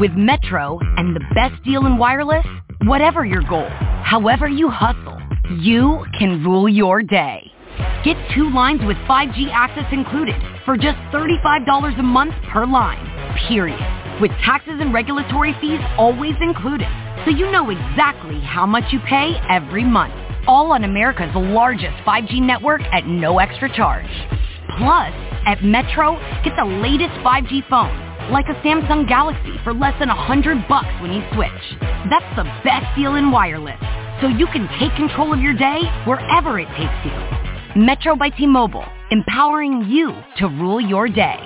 With Metro and the best deal in wireless, whatever your goal, however you hustle, you can rule your day. Get two lines with 5G access included for just $35 a month per line, period. With taxes and regulatory fees always included, so you know exactly how much you pay every month. All on America's largest 5G network at no extra charge. Plus, at Metro, get the latest 5G phone like a Samsung Galaxy for less than 100 bucks when you switch. That's the best deal in wireless, so you can take control of your day wherever it takes you. Metro by T-Mobile, empowering you to rule your day.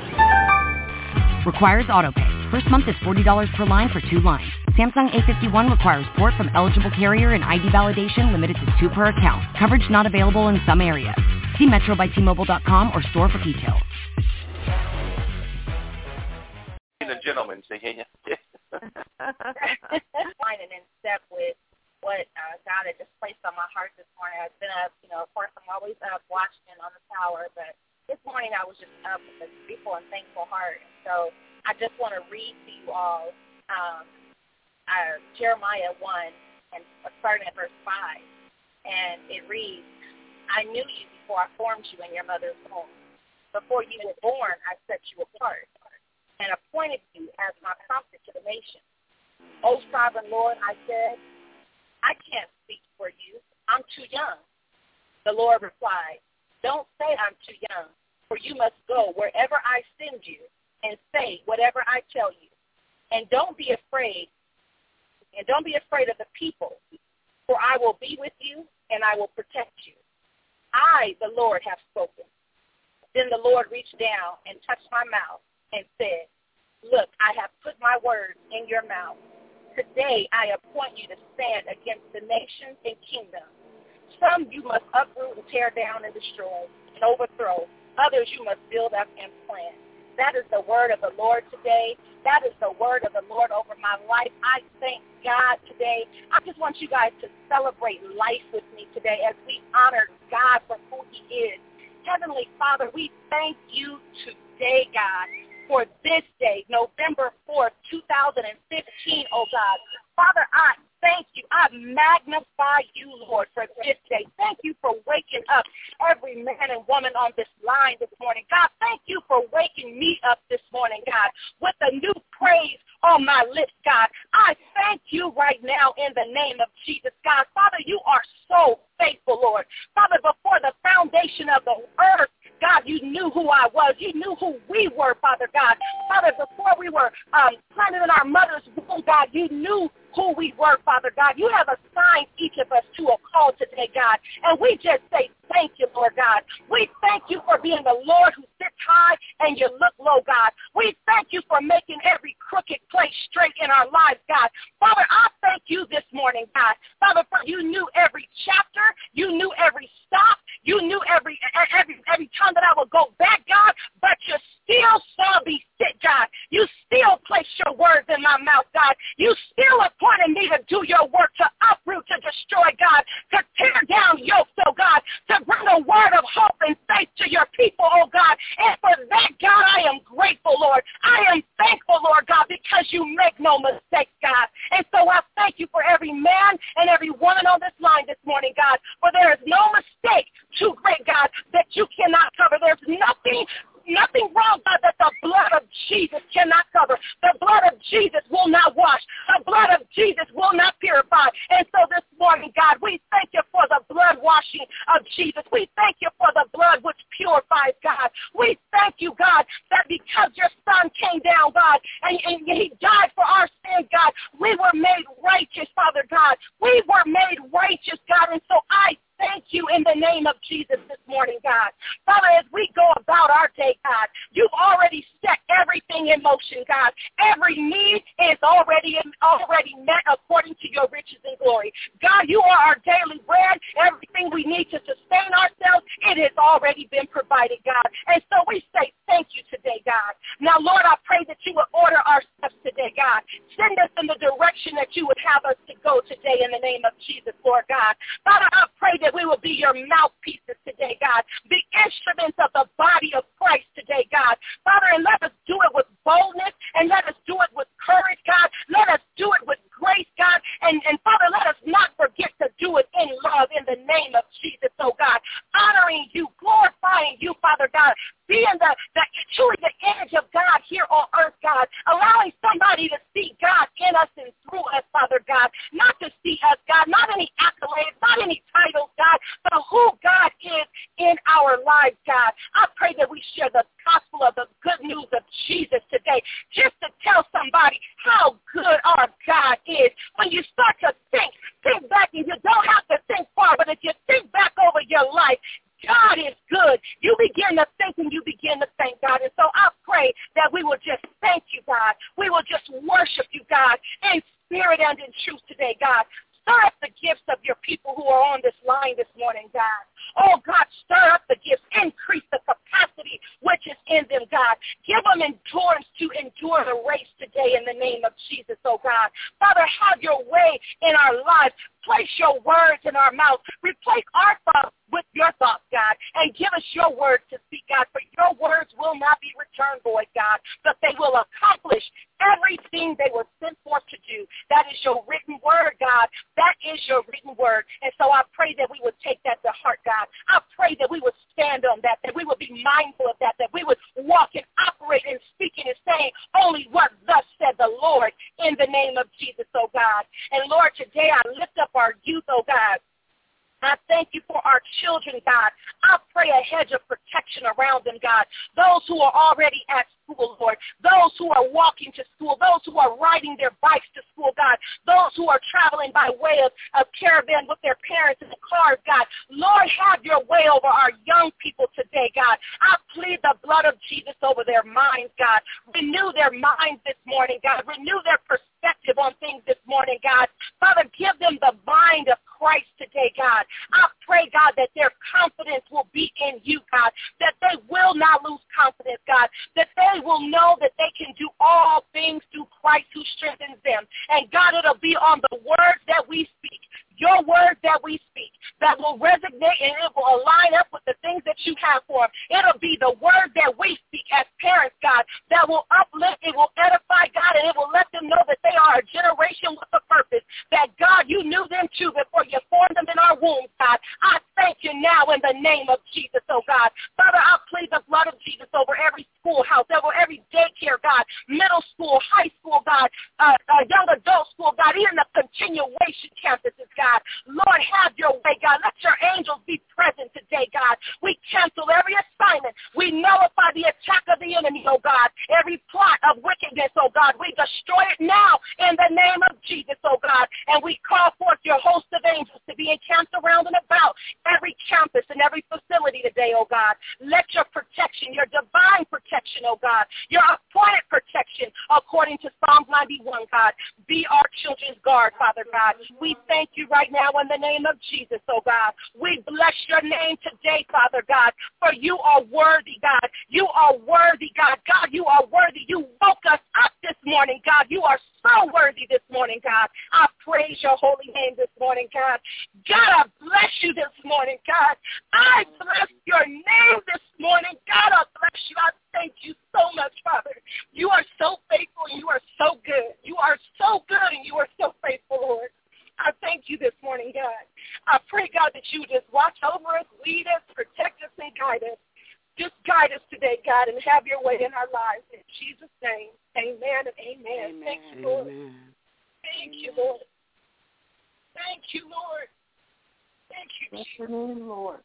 Requires autopay. First month is $40 per line for two lines. Samsung A51 requires port from eligible carrier and ID validation limited to two per account. Coverage not available in some areas. See metrobytmobile.com or store for details. Gentleman, say, hey, Line and in step with what uh, God had just placed on my heart this morning. I've been up, you know, of course, I'm always up watching on the tower, but this morning I was just up with a grateful and thankful heart. And so I just want to read to you all um, uh, Jeremiah 1, and starting at verse 5. And it reads, I knew you before I formed you in your mother's womb. Before you were born, I set you apart and appointed you as my prophet to the nation. Sovereign Lord, I said, I can't speak for you. I'm too young. The Lord replied, don't say I'm too young, for you must go wherever I send you and say whatever I tell you. And don't be afraid, and don't be afraid of the people, for I will be with you and I will protect you. I, the Lord, have spoken. Then the Lord reached down and touched my mouth and said, Look, I have put my words in your mouth. Today I appoint you to stand against the nations and kingdoms. Some you must uproot and tear down and destroy and overthrow. Others you must build up and plant. That is the word of the Lord today. That is the word of the Lord over my life. I thank God today. I just want you guys to celebrate life with me today as we honor God for who he is. Heavenly Father, we thank you today, God for this day, November 4th, 2015, oh God. Father, I thank you. I magnify you, Lord, for this day. Thank you for waking up every man and woman on this line this morning. God, thank you for waking me up this morning, God, with a new praise on my lips, God. I thank you right now in the name of Jesus, God. Father, you are so faithful, Lord. Father, before the foundation of the earth, knew who I was. You knew who we were, Father God. Father, before we were um, planted in our mother's womb, God, you knew who we were, Father God. You have assigned each of us to a call today, God. And we just say thank you, Lord God. We thank you for being the Lord who sits high and you look low, God. We thank you for making every crooked place straight in our lives, God. Father, I thank you this morning, God. Father, for you knew every chapter. You knew every stop. You knew every every every time that I would go back, God, but you still saw me sit, God. You still placed your words in my mouth, God. You still appointed me to do your work, to uproot, to destroy, God, to tear down yokes, oh God, to bring a word of hope and faith to your people, oh God. And for that, God, I am grateful, Lord. I am thankful, Lord God, because you make no mistakes, God. And so I thank you for every man and every woman on this line this morning, God, for there is no mistake too great, God, that you cannot cover. There's nothing nothing wrong, God, that the blood of Jesus cannot cover. The blood of Jesus will not wash. The blood of Jesus will not purify. And so this morning, God, we thank you for the blood washing of Jesus. We thank you for the blood which purifies, God. We thank you, God, that because your son came down, God, and, and he died for our sins, God, we were made righteous, Father God. We were made righteous, God. And so I thank you in the name of Jesus this morning, God. Father, as we go about our day, God, you've already set everything in motion, God. Every need is already already met according to your riches and glory. God, you are our daily bread. Everything we need to sustain ourselves, it has already been provided, God. And so we say thank you today, God. Now, Lord, I pray that you would order our steps today, God. Send us in the direction that you would have us to go today in the name of Jesus, Lord God. Father, I pray that we will be your mouthpieces today, God. The instruments of the body of Christ today, God. Father, and let us do it with boldness and let us being the, the truly the image of God here on earth, God, allowing somebody to see God in us and through us, Father God, not to see us, God, not any accolades, not any titles, God, but who God is in our lives, God. I pray that we share the gospel of the good news of Jesus today, just to tell somebody how good our God is. When you start to think, think back, and you don't have to think far, but if you think back over your life, God is good. You begin to think and you begin to thank God. And so I pray that we will just thank you, God. We will just worship you, God, in spirit and in truth today, God. Stir up the gifts of your people who are on this line this morning, God. Oh, God, stir up the gifts. Increase the capacity which is in them, God. Give them endurance to endure the race today in the name of Jesus, oh God. Father, have your way in our lives. Place your words in our mouth. Replace our thoughts with your thoughts, God, and give us your words to speak, God, for your words will not be returned void, God, but they will accomplish everything they were sent forth to do. That is your written word, God. That is your written word. And so I pray that we would take that to heart, God. I pray that we would stand on that, that we would be mindful of that, that we would walk and operate and speaking and saying only what thus said the Lord in the name of Jesus, oh God. And Lord, today I lift up our youth, oh God. I thank you for our children, God. I pray a hedge of protection around them, God. Those who are already at school, Lord. Those who are walking to school. Those who are riding their bikes to school, God. Those who are traveling by way of, caravan with their parents in the cars, God. Lord, have your way over our young people today, God. I plead the blood of Jesus over their minds, God. Renew their minds this morning, God. Renew their perspective on things this morning, God. Father, give them the mind of Christ today, God. I pray, God, that their confidence will be in you, God, that they will not lose confidence, God, that they will know that they can do all things through Christ who strengthens them. And God, it'll be on the words that we speak, your words that we speak, that will resonate and it will align up with the things that you have for them. It'll be the word that we speak as parents, God, that will uplift, it will edify, God, and it will let them know that are a generation with a purpose, that, God, you knew them too before you formed them in our womb, God. I thank you now in the name of Jesus, oh God. Father, I plead the blood of Jesus over every schoolhouse, over every daycare, God, middle school, high God, uh, uh, young adult school, God, even the continuation campuses, God. Lord, have your way, God. Let your angels be present today, God. We cancel every assignment. We nullify the attack of the enemy, oh God. Every plot of wickedness, oh God. We destroy it now in the name of Jesus, oh God. And we call forth your host of angels to be encamped around and about every campus and every facility today, oh God. Let your protection, your divine protection, oh God, your appointed protection according to Psalms 91, God, be our children's guard, Father God. We thank you right now in the name of Jesus, oh God. We bless your name today, Father God, for you are worthy, God. You are worthy, God. God, you are worthy. You woke us up this morning, God. You are so worthy this morning, God. I praise your holy name this morning, God. God, I bless you this morning, God. I bless your name this morning. God, I bless you. I thank you so much, Father. You are so faithful. And you are so good. You are so good and you are so faithful, Lord. I thank you this morning, God. I pray, God, that you just watch over us, lead us, protect us, and guide us. Just guide us today, God, and have your way in our lives. In Jesus' name, amen and amen. amen. Thank you, Lord. Amen. Thank you, Lord. Thank you, Lord. Thank you, Bless your name, Lord.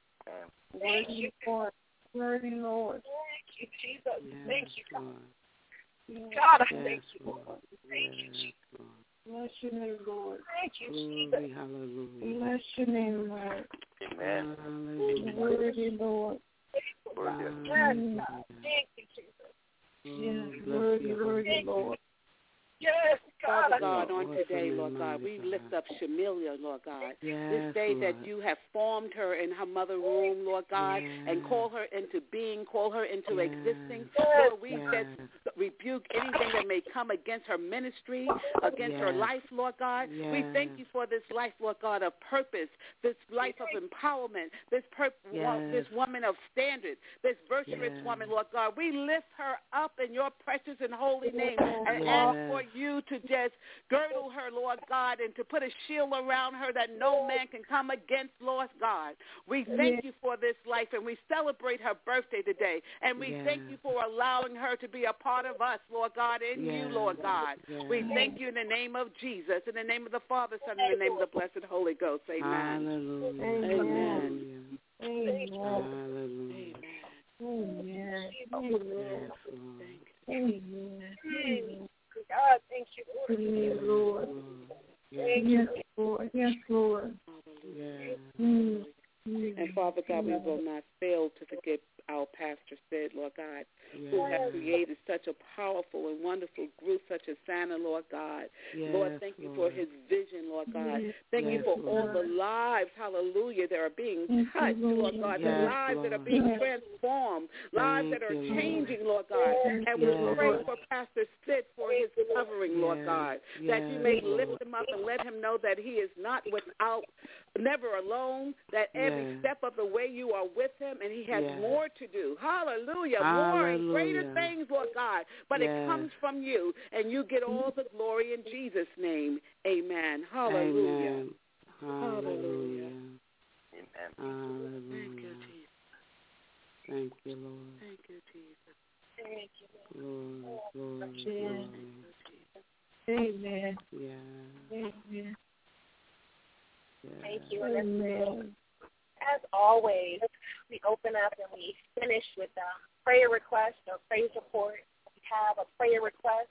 Thank you, Lord. Worthy, Lord. Thank you, Jesus. Yes, thank you, God. Lord. God, I Yes, thank you, Lord. Lord. Thank you, Jesus. Bless your name, Lord. Thank you, Jesus. Glory, hallelujah. Bless your name, Lord. Amen. Hallelujah. Worthy, Lord. Worthy. Yes, God. Thank you, Jesus. Yes, Oh, bless worthy, your worthy, holy Lord. Yes, God. Father I God, thank on Awesome today, and Lord God, we mighty lift up Shamilia, Lord God. Yes, This day that you have formed her in her mother room, Lord God, and call her into being, call her into Yes. existing. Yes. Lord, we Yes. rebuke anything that may come against her ministry, against her life, Lord God. We thank you for this life, Lord God, of purpose, this life of empowerment, this per- Yes. this woman of standard, this virtuous Yes. woman, Lord God. We lift her up in your precious and holy name and Yes. ask for you to just girdle her, Lord God, and to put a shield around her that no man can come against, Lord God. We thank you for this life, and we celebrate her birthday today. And we Yes. thank you for allowing her to be a part of us, Lord God, in you, Lord God. Yes. We thank you in the name of Jesus, in the name of the Father, Son, and in the name of the blessed Holy Ghost. Amen. Hallelujah. Amen. Hallelujah. Amen. Hallelujah. Amen. Yes, Amen. Lord. Amen. Amen. God, thank you, Lord. Amen, Lord. Yes, Yes, Lord. Yes, Lord. yes. Mm. Mm. And Father God, we will not fail to forget our pastor Sid, Lord God, who Yes. has created such a powerful and wonderful group such as SANA, Lord God. Lord, Yes, thank you Lord. for his vision, Lord God. Yes, Thank you Yes, for all Lord. the lives, hallelujah, that are being touched, Lord Lord. God, the Yes, lives that are being Yes. transformed, lives Thank that are you, changing, Lord God. And you, we pray for Pastor Sid for his covering, Lord Yes. God, that you may lift him up and let him know that he is not without, never alone, that every Yes. step of the way you are with him and he has Yes. more to do. Hallelujah. More and greater things, Lord God. But Yes. it comes from you and you get all the glory in Jesus' name. Amen. Hallelujah. Amen. Hallelujah. Amen. Hallelujah. Thank you, Jesus. Thank you, Lord. Thank you, Jesus. Thank you, Lord. Glory, glory, Yes. glory. Amen. Yeah. Amen. yeah. Thank you. Amen. as always, we open up and we finish with a prayer request or praise report. We have a prayer request.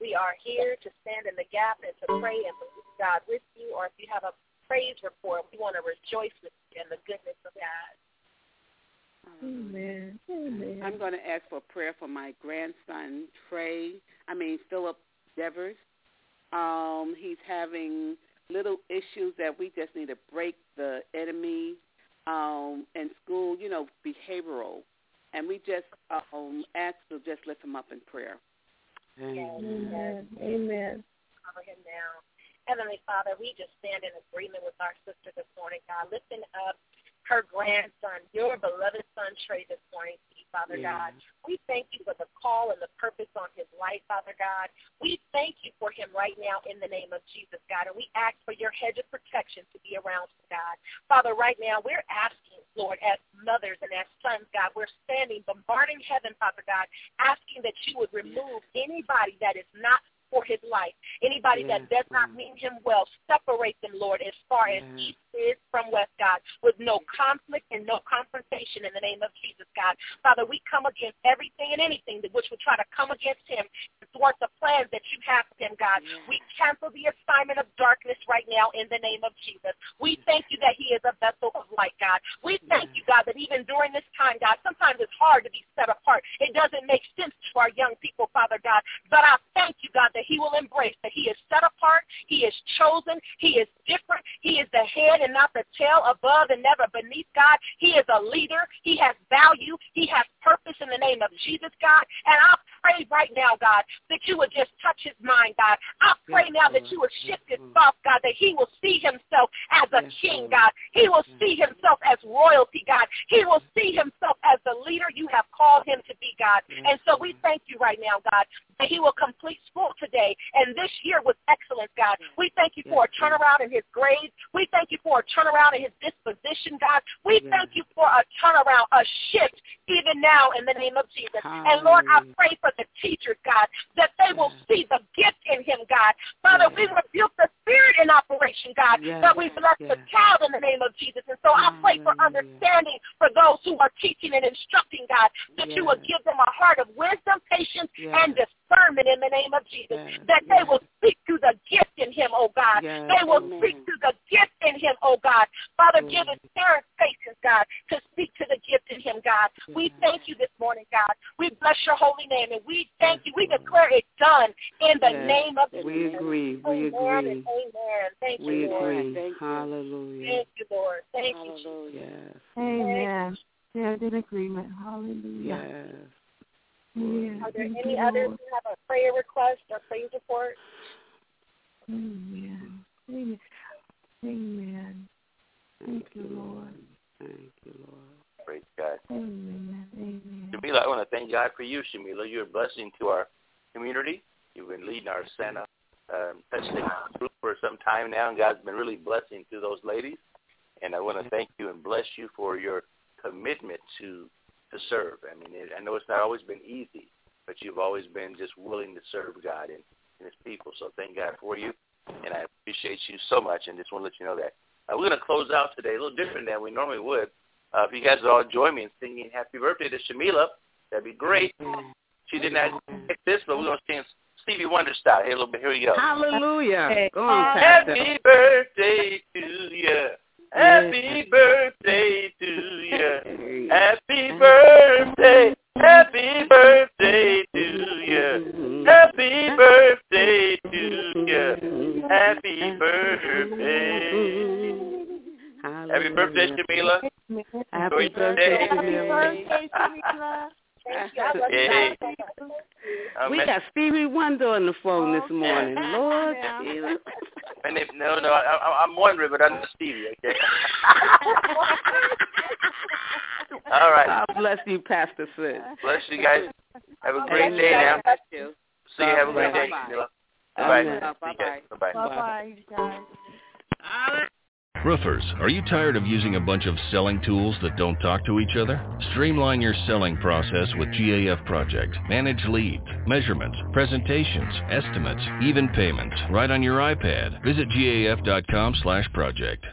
We are here to stand in the gap and to pray and believe God with you. Or if you have a praise report, we want to rejoice with you in the goodness of God. Amen. Amen. I'm going to ask for prayer for my grandson, Trey, I mean, Philip Devers. Um, he's having little issues that we just need to break the enemy um, in school, you know, behavioral. And we just um, ask to just lift him up in prayer. Amen. Amen. Amen. cover him now. Heavenly Father, we just stand in agreement with our sister this morning, God, lifting up her grandson, your beloved son Trey this morning Father Yeah. God. We thank you for the call and the purpose on his life, Father God. We thank you for him right now in the name of Jesus, God, and we ask for your hedge of protection to be around him, God. Father, right now we're asking, Lord, as mothers and as sons, God, we're standing, bombarding heaven, Father God, asking that you would remove anybody that is not for his life. Anybody that Yes, does not mean him well, separate them, Lord, as far as Yes. east is from west, God, with no conflict and no confrontation in the name of Jesus, God. Father, we come against everything and anything that which would try to come against him and thwart the plans that you have for him, God. Yes. We cancel the assignment of darkness right now in the name of Jesus. We thank you that he is a vessel of light, God. We thank you, God, that even during this time, God, sometimes it's hard to be set apart. It doesn't make sense to our young people, Father God. But I thank you, God, that he will embrace that he is set apart, he is chosen, he is different, he is the head and not the tail, above and never beneath, God. He is a leader, he has value, he has purpose in the name of Jesus, God. And I pray right now, God, that you would just touch his mind, God. I pray now that you would shift his thoughts, God, that he will see himself as a king, God. He will see himself as royalty, God. He will see himself as the leader you have called him to be, God. And so we thank you right now, God, that he will complete school today and this year with excellence, God. We thank you for a turnaround in his grades. We thank you for a turnaround in his disposition, God. We thank you for a turnaround, a shift even now in the name of Jesus. And Lord, I pray for the teachers, God, that they will Yes. see the gift in him, God. Father, we rebuke the spirit in operation, God, Yes, that we bless the child in the name of Jesus. And so I pray for understanding for those who are teaching and instructing, God, that you will give them a heart of wisdom, patience, Yes. and discernment in the name of Jesus. Yes, That they yes. will speak to the gift in him, oh God. Yes, They will Amen. speak to the gift in him, oh God. Father, give his parents patience, God, to speak to the gift in him, God. We thank you this morning, God. We bless your holy name, and we thank you. We Lord. declare it done in the Yes. name of We agree. We Amen agree. and amen. Thank We you, Lord. agree. Thank you. Hallelujah. Thank you, Lord. Thank you, Jesus. Hallelujah. Yes. Amen. Stand in agreement. Hallelujah. Yes. Yes. Are there any you, others Lord. who have a prayer request or praise report? Amen. Amen. Amen. Thank you, Lord. Thank you, Lord. Praise God. Amen. Amen. Shamila, I want to thank God for you, Shamila. You're a blessing to our community. You've been leading our SANA um, group for some time now, and God's been really blessing through those ladies. And I want to thank you and bless you for your commitment to to serve. I mean, it, I know it's not always been easy, but you've always been just willing to serve God and, and His people. So thank God for you, and I appreciate you so much. And just want to let you know that uh, we're going to close out today a little different than we normally would. Uh, if you guys would all join me in singing "Happy Birthday" to Shamila, that'd be great. She did not pick this, but we're going to sing Stevie Wonder style. Here a little bit. Here we go. Hallelujah. Go on, Happy birthday I'm wondering, but I'm not Stevie, okay? All right. God bless you, Pastor Sid. Bless you guys. Have a great Amen. day now. Bless you. See you. Have a great day. Bye-bye. Jamila. Amen. Bye-bye. See you guys. Bye-bye. Bye-bye, guys. Roofers, are you tired of using a bunch of selling tools that don't talk to each other? Streamline your selling process with GAF Project. Manage leads, measurements, presentations, estimates, even payments, right on your iPad. Visit gaf.com slash project.